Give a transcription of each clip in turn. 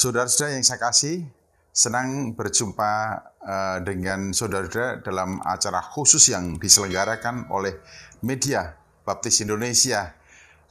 Saudara-saudara yang saya kasih, senang berjumpa uh, dengan saudara-saudara dalam acara khusus yang diselenggarakan oleh media Baptis Indonesia,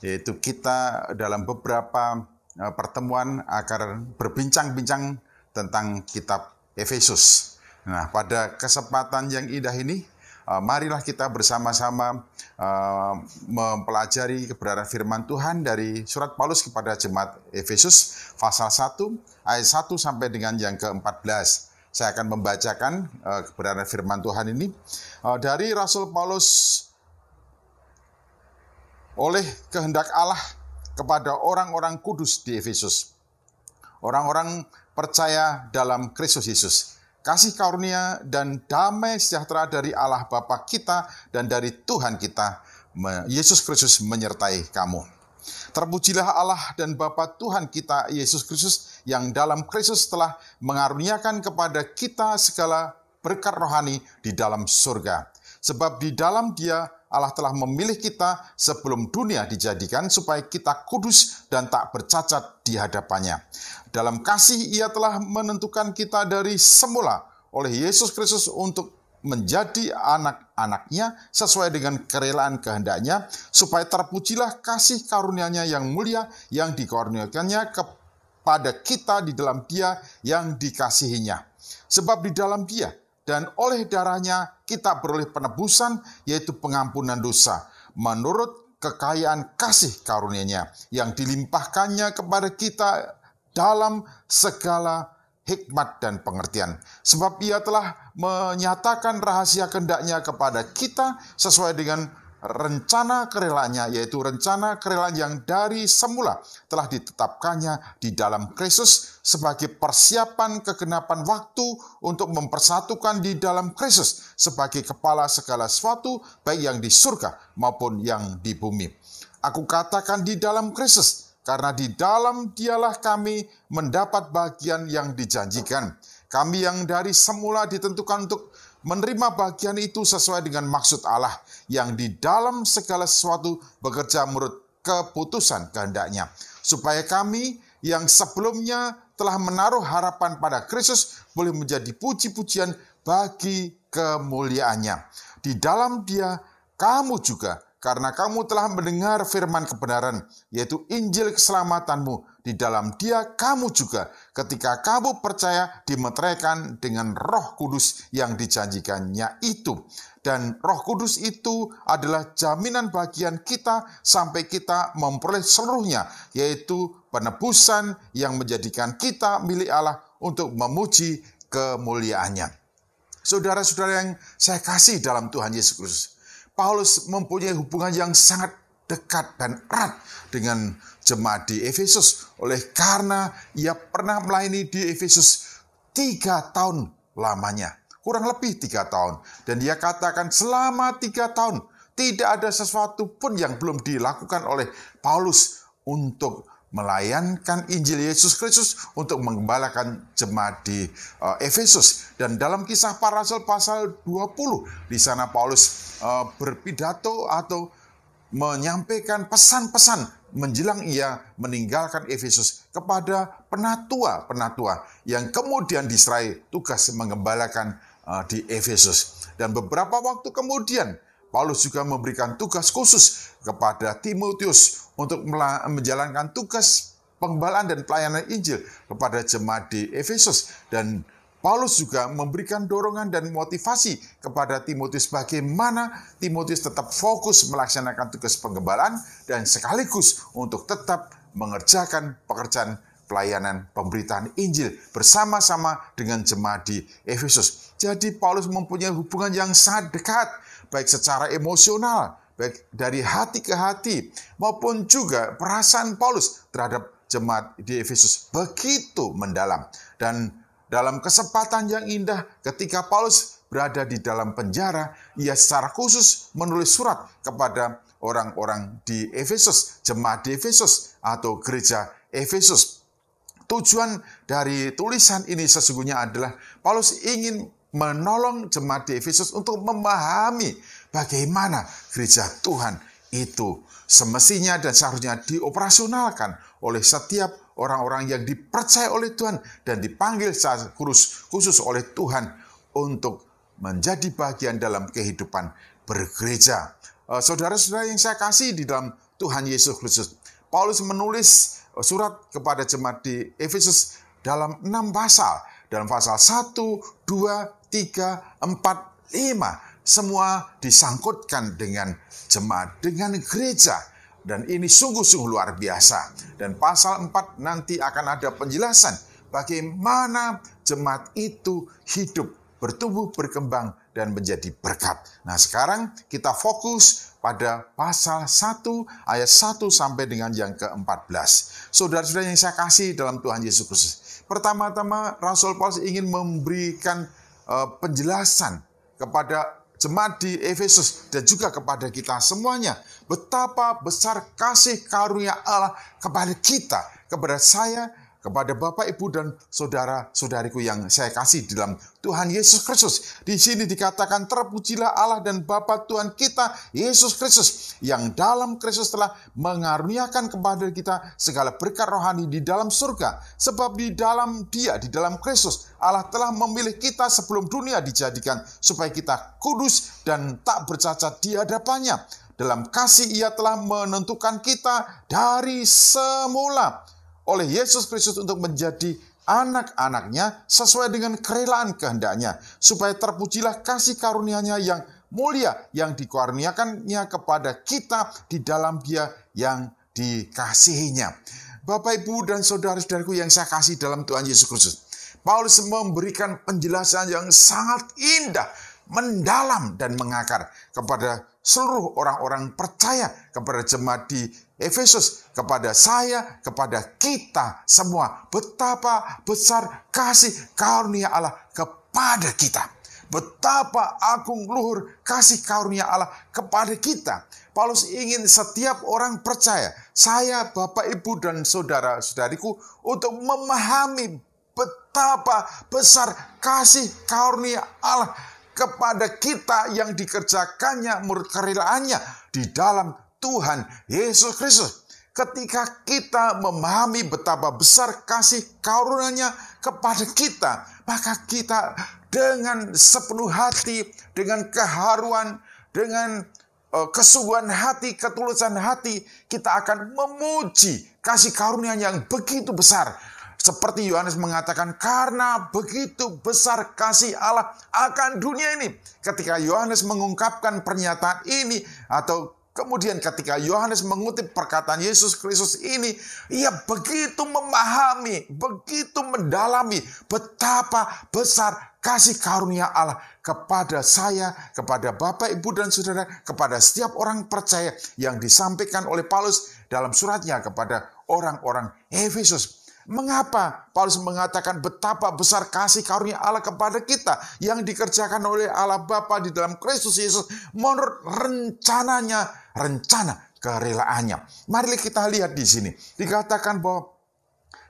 yaitu kita dalam beberapa uh, pertemuan akan berbincang-bincang tentang kitab Efesus. Nah, pada kesempatan yang indah ini, marilah kita bersama-sama uh, mempelajari kebenaran firman Tuhan dari surat Paulus kepada jemaat Efesus pasal 1 ayat 1 sampai dengan yang ke-14. Saya akan membacakan uh, kebenaran firman Tuhan ini dari Rasul Paulus oleh kehendak Allah kepada orang-orang kudus di Efesus. Orang-orang percaya dalam Kristus Yesus kasih karunia dan damai sejahtera dari Allah Bapa kita dan dari Tuhan kita, Yesus Kristus menyertai kamu. Terpujilah Allah dan Bapa Tuhan kita Yesus Kristus yang dalam Kristus telah mengaruniakan kepada kita segala berkat rohani di dalam surga. Sebab di dalam dia Allah telah memilih kita sebelum dunia dijadikan supaya kita kudus dan tak bercacat di hadapannya. Dalam kasih ia telah menentukan kita dari semula oleh Yesus Kristus untuk menjadi anak-anaknya sesuai dengan kerelaan kehendaknya supaya terpujilah kasih karunia-Nya yang mulia yang dikaruniakannya kepada kita di dalam Dia yang dikasihinya. Sebab di dalam Dia dan oleh darahnya kita beroleh penebusan yaitu pengampunan dosa menurut kekayaan kasih karunia-Nya yang dilimpahkannya kepada kita dalam segala hikmat dan pengertian. Sebab ia telah menyatakan rahasia kehendaknya kepada kita sesuai dengan rencana kerelanya, yaitu rencana kerelaan yang dari semula telah ditetapkannya di dalam Kristus sebagai persiapan kegenapan waktu untuk mempersatukan di dalam Kristus sebagai kepala segala sesuatu, baik yang di surga maupun yang di bumi. Aku katakan di dalam Kristus, karena di dalam dialah kami mendapat bagian yang dijanjikan. Kami yang dari semula ditentukan untuk menerima bagian itu sesuai dengan maksud Allah yang di dalam segala sesuatu bekerja menurut keputusan kehendaknya. Supaya kami yang sebelumnya telah menaruh harapan pada Kristus boleh menjadi puji-pujian bagi kemuliaannya. Di dalam dia kamu juga karena kamu telah mendengar firman kebenaran, yaitu Injil keselamatanmu. Di dalam dia kamu juga ketika kamu percaya dimeteraikan dengan roh kudus yang dijanjikannya itu. Dan roh kudus itu adalah jaminan bagian kita sampai kita memperoleh seluruhnya, yaitu penebusan yang menjadikan kita milik Allah untuk memuji kemuliaannya. Saudara-saudara yang saya kasih dalam Tuhan Yesus Kristus, Paulus mempunyai hubungan yang sangat dekat dan erat dengan jemaat di Efesus. Oleh karena ia pernah melayani di Efesus tiga tahun lamanya. Kurang lebih tiga tahun. Dan dia katakan selama tiga tahun tidak ada sesuatu pun yang belum dilakukan oleh Paulus untuk melayankan Injil Yesus Kristus untuk mengembalakan jemaat di uh, Efesus. Dan dalam kisah para rasul pasal 20, di sana Paulus uh, berpidato atau menyampaikan pesan-pesan menjelang ia meninggalkan Efesus kepada penatua-penatua yang kemudian diserai tugas mengembalakan uh, di Efesus. Dan beberapa waktu kemudian Paulus juga memberikan tugas khusus kepada Timotius untuk menjalankan tugas pengembalaan dan pelayanan Injil kepada jemaat di Efesus dan Paulus juga memberikan dorongan dan motivasi kepada Timotius bagaimana Timotius tetap fokus melaksanakan tugas penggembalaan dan sekaligus untuk tetap mengerjakan pekerjaan pelayanan pemberitaan Injil bersama-sama dengan jemaat di Efesus. Jadi Paulus mempunyai hubungan yang sangat dekat baik secara emosional, baik dari hati ke hati, maupun juga perasaan Paulus terhadap jemaat di Efesus begitu mendalam. Dan dalam kesempatan yang indah ketika Paulus berada di dalam penjara, ia secara khusus menulis surat kepada orang-orang di Efesus, jemaat di Efesus atau gereja Efesus. Tujuan dari tulisan ini sesungguhnya adalah Paulus ingin menolong jemaat di Efesus untuk memahami bagaimana gereja Tuhan itu semestinya dan seharusnya dioperasionalkan oleh setiap orang-orang yang dipercaya oleh Tuhan dan dipanggil secara khusus, oleh Tuhan untuk menjadi bagian dalam kehidupan bergereja. Eh, saudara-saudara yang saya kasih di dalam Tuhan Yesus Kristus, Paulus menulis eh, surat kepada jemaat di Efesus dalam enam pasal. Dalam pasal 1, 2, 3, 4, 5. Semua disangkutkan dengan jemaat, dengan gereja. Dan ini sungguh-sungguh luar biasa. Dan pasal 4 nanti akan ada penjelasan bagaimana jemaat itu hidup, bertumbuh, berkembang, dan menjadi berkat. Nah sekarang kita fokus pada pasal 1 ayat 1 sampai dengan yang ke-14. Saudara-saudara yang saya kasih dalam Tuhan Yesus Kristus. Pertama-tama Rasul Paulus ingin memberikan uh, penjelasan kepada jemaat di Efesus dan juga kepada kita semuanya betapa besar kasih karunia Allah kepada kita, kepada saya, kepada Bapak, Ibu, dan saudara-saudariku yang saya kasih di dalam Tuhan Yesus Kristus. Di sini dikatakan terpujilah Allah dan Bapa Tuhan kita, Yesus Kristus, yang dalam Kristus telah mengaruniakan kepada kita segala berkat rohani di dalam surga. Sebab di dalam dia, di dalam Kristus, Allah telah memilih kita sebelum dunia dijadikan supaya kita kudus dan tak bercacat di hadapannya. Dalam kasih ia telah menentukan kita dari semula oleh Yesus Kristus untuk menjadi anak-anaknya sesuai dengan kerelaan kehendaknya, supaya terpujilah kasih karunia-Nya yang mulia yang dikaruniakannya kepada kita di dalam Dia yang dikasihinya. Bapak, Ibu, dan saudara-saudaraku yang saya kasih dalam Tuhan Yesus Kristus. Paulus memberikan penjelasan yang sangat indah, mendalam, dan mengakar kepada seluruh orang-orang percaya kepada jemaat di Efesus, kepada saya, kepada kita semua. Betapa besar kasih karunia Allah kepada kita. Betapa agung luhur kasih karunia Allah kepada kita. Paulus ingin setiap orang percaya, saya, Bapak, Ibu, dan saudara-saudariku untuk memahami betapa besar kasih karunia Allah kepada kita yang dikerjakannya menurut di dalam Tuhan Yesus Kristus. Ketika kita memahami betapa besar kasih karunia kepada kita, maka kita dengan sepenuh hati, dengan keharuan, dengan uh, kesungguhan hati, ketulusan hati, kita akan memuji kasih karunia yang begitu besar. Seperti Yohanes mengatakan, karena begitu besar kasih Allah akan dunia ini. Ketika Yohanes mengungkapkan pernyataan ini atau Kemudian ketika Yohanes mengutip perkataan Yesus Kristus ini, ia begitu memahami, begitu mendalami betapa besar kasih karunia Allah kepada saya, kepada Bapak, Ibu, dan Saudara, kepada setiap orang percaya yang disampaikan oleh Paulus dalam suratnya kepada orang-orang Efesus. Mengapa Paulus mengatakan betapa besar kasih karunia Allah kepada kita yang dikerjakan oleh Allah Bapa di dalam Kristus Yesus menurut rencananya, rencana kerelaannya. Mari kita lihat di sini. Dikatakan bahwa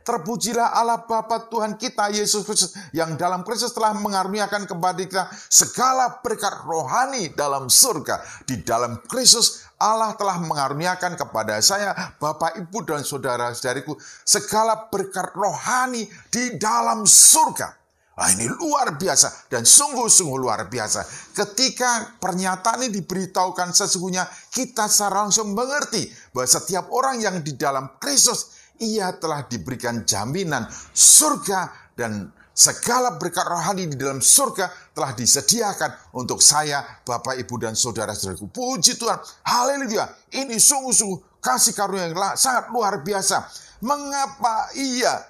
Terpujilah Allah Bapa Tuhan kita Yesus Kristus yang dalam Kristus telah mengaruniakan kepada kita segala berkat rohani dalam surga. Di dalam Kristus Allah telah mengaruniakan kepada saya, Bapak, Ibu, dan saudara-saudariku segala berkat rohani di dalam surga. Nah, ini luar biasa dan sungguh-sungguh luar biasa. Ketika pernyataan ini diberitahukan sesungguhnya kita secara langsung mengerti bahwa setiap orang yang di dalam Kristus ia telah diberikan jaminan surga dan segala berkat rohani di dalam surga telah disediakan untuk saya, Bapak, Ibu, dan saudara-saudaraku. Puji Tuhan. Haleluya. Ini sungguh-sungguh kasih karunia yang sangat luar biasa. Mengapa ia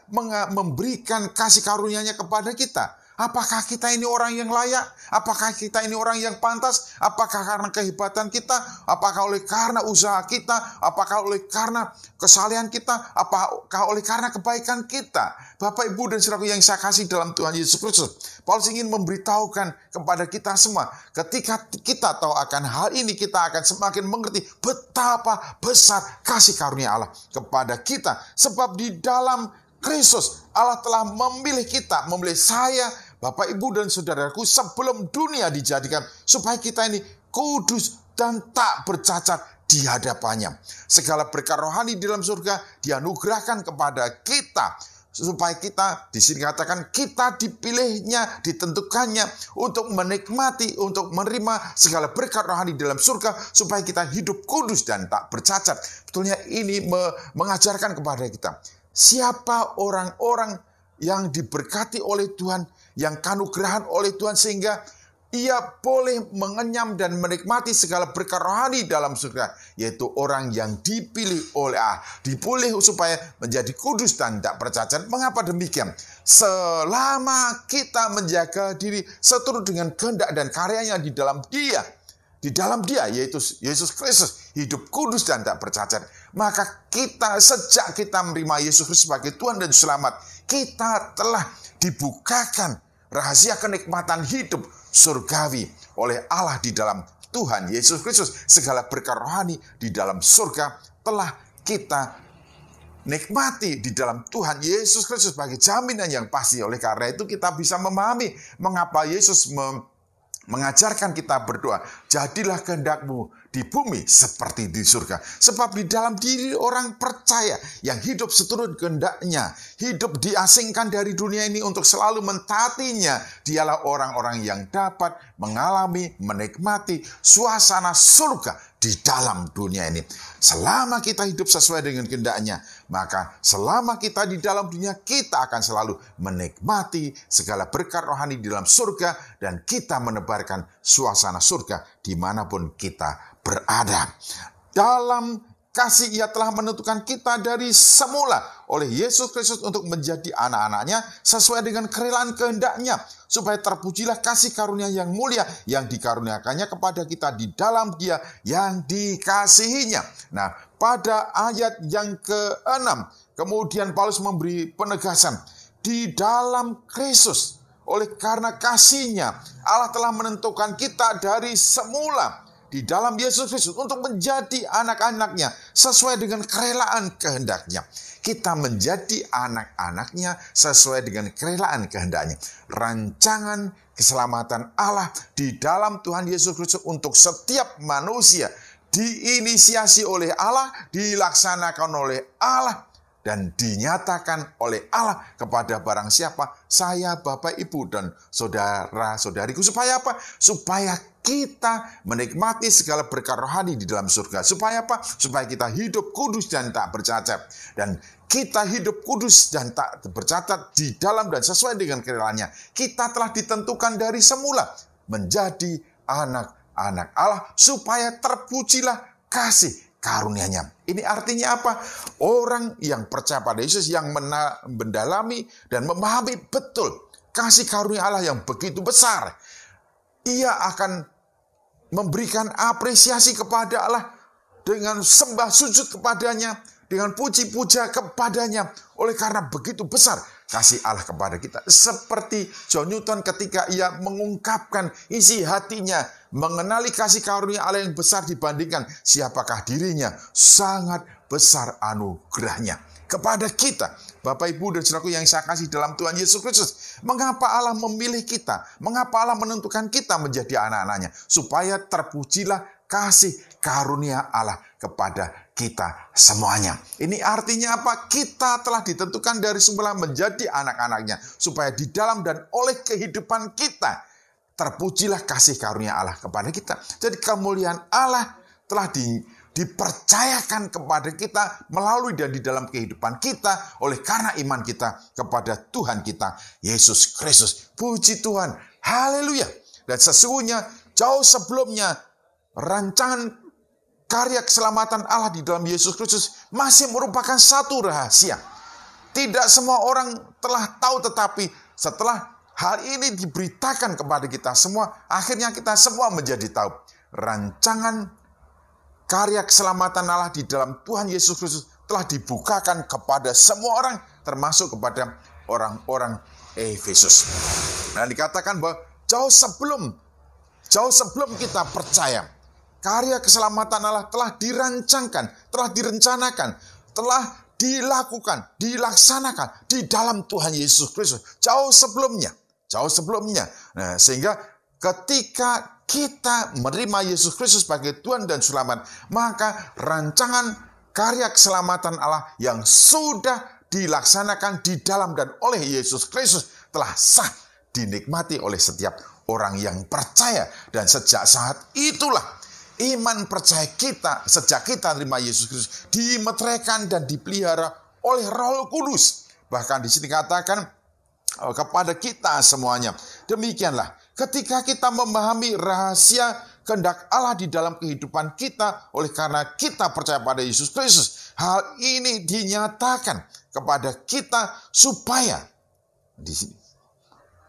memberikan kasih karunia-Nya kepada kita? Apakah kita ini orang yang layak? Apakah kita ini orang yang pantas? Apakah karena kehebatan kita? Apakah oleh karena usaha kita? Apakah oleh karena kesalehan kita? Apakah oleh karena kebaikan kita? Bapak, Ibu, dan saudaraku yang saya kasih dalam Tuhan Yesus Kristus. Paulus ingin memberitahukan kepada kita semua. Ketika kita tahu akan hal ini, kita akan semakin mengerti betapa besar kasih karunia Allah kepada kita. Sebab di dalam Kristus Allah telah memilih kita, memilih saya, Bapak, Ibu, dan saudaraku sebelum dunia dijadikan supaya kita ini kudus dan tak bercacat di hadapannya. Segala berkat rohani di dalam surga dianugerahkan kepada kita supaya kita di sini katakan kita dipilihnya, ditentukannya untuk menikmati, untuk menerima segala berkat rohani dalam surga supaya kita hidup kudus dan tak bercacat. Betulnya ini mengajarkan kepada kita siapa orang-orang yang diberkati oleh Tuhan, yang kanugerahan oleh Tuhan sehingga ia boleh mengenyam dan menikmati segala berkat rohani dalam surga, yaitu orang yang dipilih oleh Allah, dipilih supaya menjadi kudus dan tidak bercacat. Mengapa demikian? Selama kita menjaga diri seturut dengan kehendak dan karyanya di dalam dia, di dalam dia yaitu Yesus Kristus hidup kudus dan tidak bercacat maka kita sejak kita menerima Yesus Kristus sebagai Tuhan dan Selamat kita telah dibukakan rahasia kenikmatan hidup surgawi oleh Allah di dalam Tuhan Yesus Kristus. Segala berkat rohani di dalam surga telah kita nikmati di dalam Tuhan Yesus Kristus sebagai jaminan yang pasti. Oleh karena itu kita bisa memahami mengapa Yesus mengajarkan kita berdoa. Jadilah kehendakmu di bumi seperti di surga. Sebab di dalam diri orang percaya yang hidup seturut kehendaknya, hidup diasingkan dari dunia ini untuk selalu mentatinya, dialah orang-orang yang dapat mengalami, menikmati suasana surga di dalam dunia ini. Selama kita hidup sesuai dengan kehendaknya, maka selama kita di dalam dunia, kita akan selalu menikmati segala berkat rohani di dalam surga dan kita menebarkan suasana surga di mana pun kita berada. Dalam kasih ia telah menentukan kita dari semula oleh Yesus Kristus untuk menjadi anak-anaknya sesuai dengan kerelaan kehendaknya supaya terpujilah kasih karunia yang mulia yang dikaruniakannya kepada kita di dalam dia yang dikasihinya. Nah, pada ayat yang ke-6 kemudian Paulus memberi penegasan di dalam Kristus oleh karena kasihnya Allah telah menentukan kita dari semula di dalam Yesus Kristus untuk menjadi anak-anaknya sesuai dengan kerelaan kehendaknya. Kita menjadi anak-anaknya sesuai dengan kerelaan kehendaknya. Rancangan keselamatan Allah di dalam Tuhan Yesus Kristus untuk setiap manusia diinisiasi oleh Allah, dilaksanakan oleh Allah, dan dinyatakan oleh Allah kepada barang siapa saya Bapak Ibu dan saudara-saudariku supaya apa? Supaya kita menikmati segala berkat rohani di dalam surga. Supaya apa? Supaya kita hidup kudus dan tak bercacat. Dan kita hidup kudus dan tak bercatat di dalam dan sesuai dengan kerelanya. Kita telah ditentukan dari semula menjadi anak-anak Allah supaya terpujilah kasih karunia-Nya. Ini artinya apa? Orang yang percaya pada Yesus yang mendalami dan memahami betul kasih karunia Allah yang begitu besar. Ia akan memberikan apresiasi kepada Allah dengan sembah sujud kepadanya, dengan puji-puja kepadanya. Oleh karena begitu besar kasih Allah kepada kita. Seperti John Newton ketika ia mengungkapkan isi hatinya, mengenali kasih karunia Allah yang besar dibandingkan siapakah dirinya. Sangat besar anugerahnya kepada kita. Bapak Ibu dan saudaraku yang saya kasih dalam Tuhan Yesus Kristus. Mengapa Allah memilih kita? Mengapa Allah menentukan kita menjadi anak-anaknya? Supaya terpujilah kasih karunia Allah kepada kita semuanya. Ini artinya apa? Kita telah ditentukan dari semula menjadi anak-anaknya. Supaya di dalam dan oleh kehidupan kita, terpujilah kasih karunia Allah kepada kita. Jadi kemuliaan Allah telah di dipercayakan kepada kita melalui dan di dalam kehidupan kita oleh karena iman kita kepada Tuhan kita Yesus Kristus. Puji Tuhan. Haleluya. Dan sesungguhnya jauh sebelumnya rancangan karya keselamatan Allah di dalam Yesus Kristus masih merupakan satu rahasia. Tidak semua orang telah tahu tetapi setelah hal ini diberitakan kepada kita semua, akhirnya kita semua menjadi tahu. Rancangan karya keselamatan Allah di dalam Tuhan Yesus Kristus telah dibukakan kepada semua orang, termasuk kepada orang-orang Efesus. Dan dikatakan bahwa jauh sebelum jauh sebelum kita percaya, karya keselamatan Allah telah dirancangkan, telah direncanakan, telah dilakukan, dilaksanakan di dalam Tuhan Yesus Kristus. Jauh sebelumnya, jauh sebelumnya. Nah, sehingga ketika kita menerima Yesus Kristus sebagai Tuhan dan Selamat, maka rancangan karya keselamatan Allah yang sudah dilaksanakan di dalam dan oleh Yesus Kristus telah sah dinikmati oleh setiap orang yang percaya dan sejak saat itulah iman percaya kita sejak kita terima Yesus Kristus dimetrekan dan dipelihara oleh Roh Kudus. Bahkan di sini katakan oh, kepada kita semuanya. Demikianlah ketika kita memahami rahasia kehendak Allah di dalam kehidupan kita oleh karena kita percaya pada Yesus Kristus. Hal ini dinyatakan kepada kita supaya di sini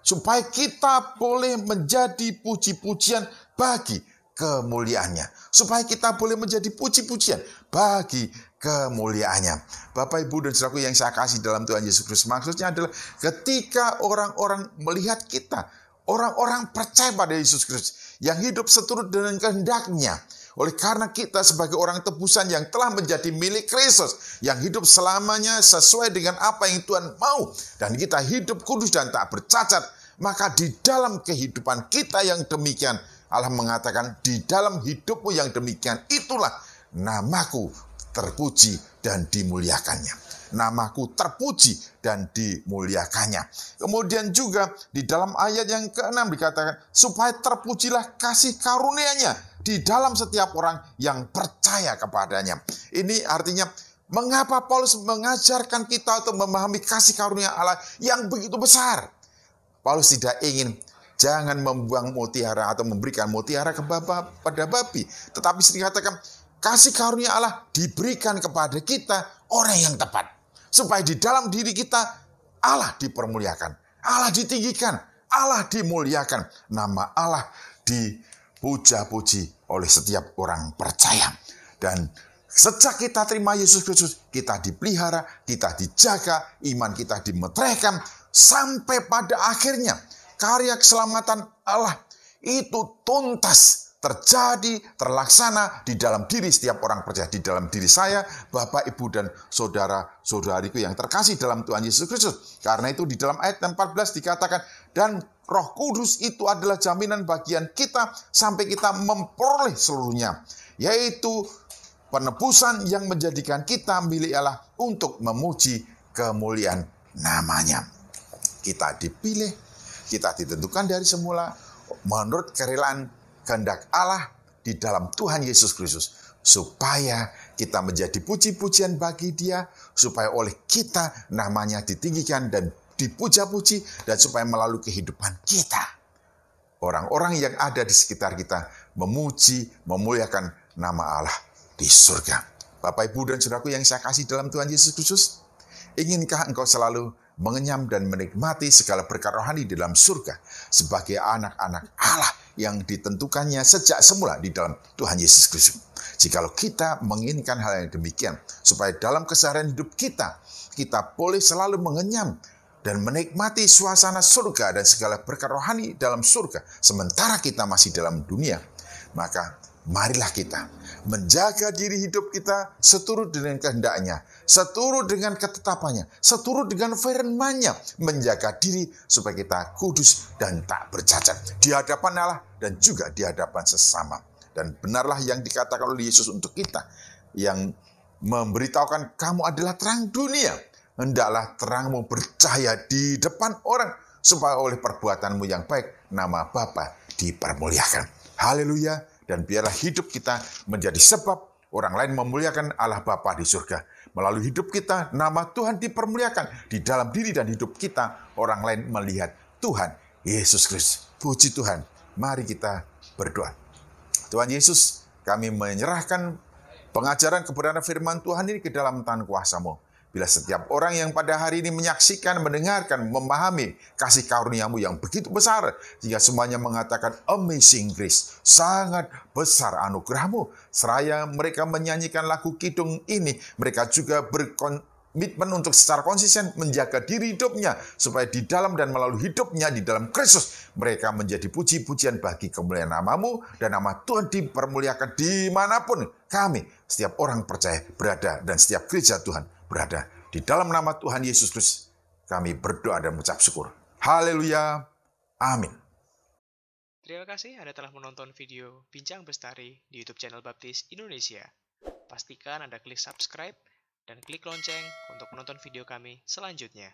supaya kita boleh menjadi puji-pujian bagi kemuliaannya. Supaya kita boleh menjadi puji-pujian bagi kemuliaannya. Bapak, Ibu, dan saudaraku yang saya kasih dalam Tuhan Yesus Kristus. Maksudnya adalah ketika orang-orang melihat kita, orang-orang percaya pada Yesus Kristus, yang hidup seturut dengan kehendaknya, oleh karena kita sebagai orang tebusan yang telah menjadi milik Kristus, yang hidup selamanya sesuai dengan apa yang Tuhan mau, dan kita hidup kudus dan tak bercacat, maka di dalam kehidupan kita yang demikian, Allah mengatakan di dalam hidupmu yang demikian, itulah namaku terpuji dan dimuliakannya namaku terpuji dan dimuliakannya. Kemudian juga di dalam ayat yang ke-6 dikatakan, supaya terpujilah kasih karunia-Nya di dalam setiap orang yang percaya kepadanya. Ini artinya mengapa Paulus mengajarkan kita untuk memahami kasih karunia Allah yang begitu besar. Paulus tidak ingin jangan membuang mutiara atau memberikan mutiara ke baba, pada babi. Tetapi dikatakan kasih karunia Allah diberikan kepada kita orang yang tepat. Supaya di dalam diri kita Allah dipermuliakan, Allah ditinggikan, Allah dimuliakan. Nama Allah dipuja-puji oleh setiap orang percaya. Dan sejak kita terima Yesus Kristus, kita dipelihara, kita dijaga, iman kita dimeteraikan, sampai pada akhirnya karya keselamatan Allah itu tuntas terjadi, terlaksana di dalam diri setiap orang percaya, di dalam diri saya, Bapak, Ibu, dan saudara-saudariku yang terkasih dalam Tuhan Yesus Kristus. Karena itu di dalam ayat 14 dikatakan, dan roh kudus itu adalah jaminan bagian kita sampai kita memperoleh seluruhnya. Yaitu penebusan yang menjadikan kita milik Allah untuk memuji kemuliaan namanya. Kita dipilih, kita ditentukan dari semula menurut kerelaan kehendak Allah di dalam Tuhan Yesus Kristus supaya kita menjadi puji-pujian bagi Dia, supaya oleh kita namanya ditinggikan dan dipuja-puji, dan supaya melalui kehidupan kita, orang-orang yang ada di sekitar kita memuji, memuliakan nama Allah di surga. Bapak, Ibu, dan Saudaraku yang saya kasih dalam Tuhan Yesus Kristus, inginkah engkau selalu mengenyam dan menikmati segala berkat rohani di dalam surga sebagai anak-anak Allah yang ditentukannya sejak semula di dalam Tuhan Yesus Kristus. Jikalau kita menginginkan hal yang demikian, supaya dalam keseharian hidup kita, kita boleh selalu mengenyam dan menikmati suasana surga dan segala berkat rohani dalam surga, sementara kita masih dalam dunia, maka marilah kita menjaga diri hidup kita seturut dengan kehendaknya, seturut dengan ketetapannya, seturut dengan firman-Nya, menjaga diri supaya kita kudus dan tak bercacat di hadapan Allah dan juga di hadapan sesama. Dan benarlah yang dikatakan oleh Yesus untuk kita yang memberitahukan kamu adalah terang dunia. Hendaklah terangmu bercahaya di depan orang supaya oleh perbuatanmu yang baik nama Bapa dipermuliakan. Haleluya dan biarlah hidup kita menjadi sebab orang lain memuliakan Allah Bapa di surga. Melalui hidup kita, nama Tuhan dipermuliakan. Di dalam diri dan hidup kita, orang lain melihat Tuhan Yesus Kristus. Puji Tuhan. Mari kita berdoa. Tuhan Yesus, kami menyerahkan pengajaran kebenaran firman Tuhan ini ke dalam tangan kuasamu. Bila setiap orang yang pada hari ini menyaksikan, mendengarkan, memahami kasih karuniamu yang begitu besar, sehingga semuanya mengatakan amazing grace, sangat besar anugerahmu. Seraya mereka menyanyikan lagu kidung ini, mereka juga berkomitmen untuk secara konsisten menjaga diri hidupnya, supaya di dalam dan melalui hidupnya di dalam Kristus, mereka menjadi puji-pujian bagi kemuliaan namamu, dan nama Tuhan dipermuliakan di mana pun kami, setiap orang percaya berada, dan setiap gereja Tuhan berada. Di dalam nama Tuhan Yesus Kristus, kami berdoa dan mengucap syukur. Haleluya. Amin. Terima kasih Anda telah menonton video Bincang Bestari di YouTube channel Baptis Indonesia. Pastikan Anda klik subscribe dan klik lonceng untuk menonton video kami selanjutnya.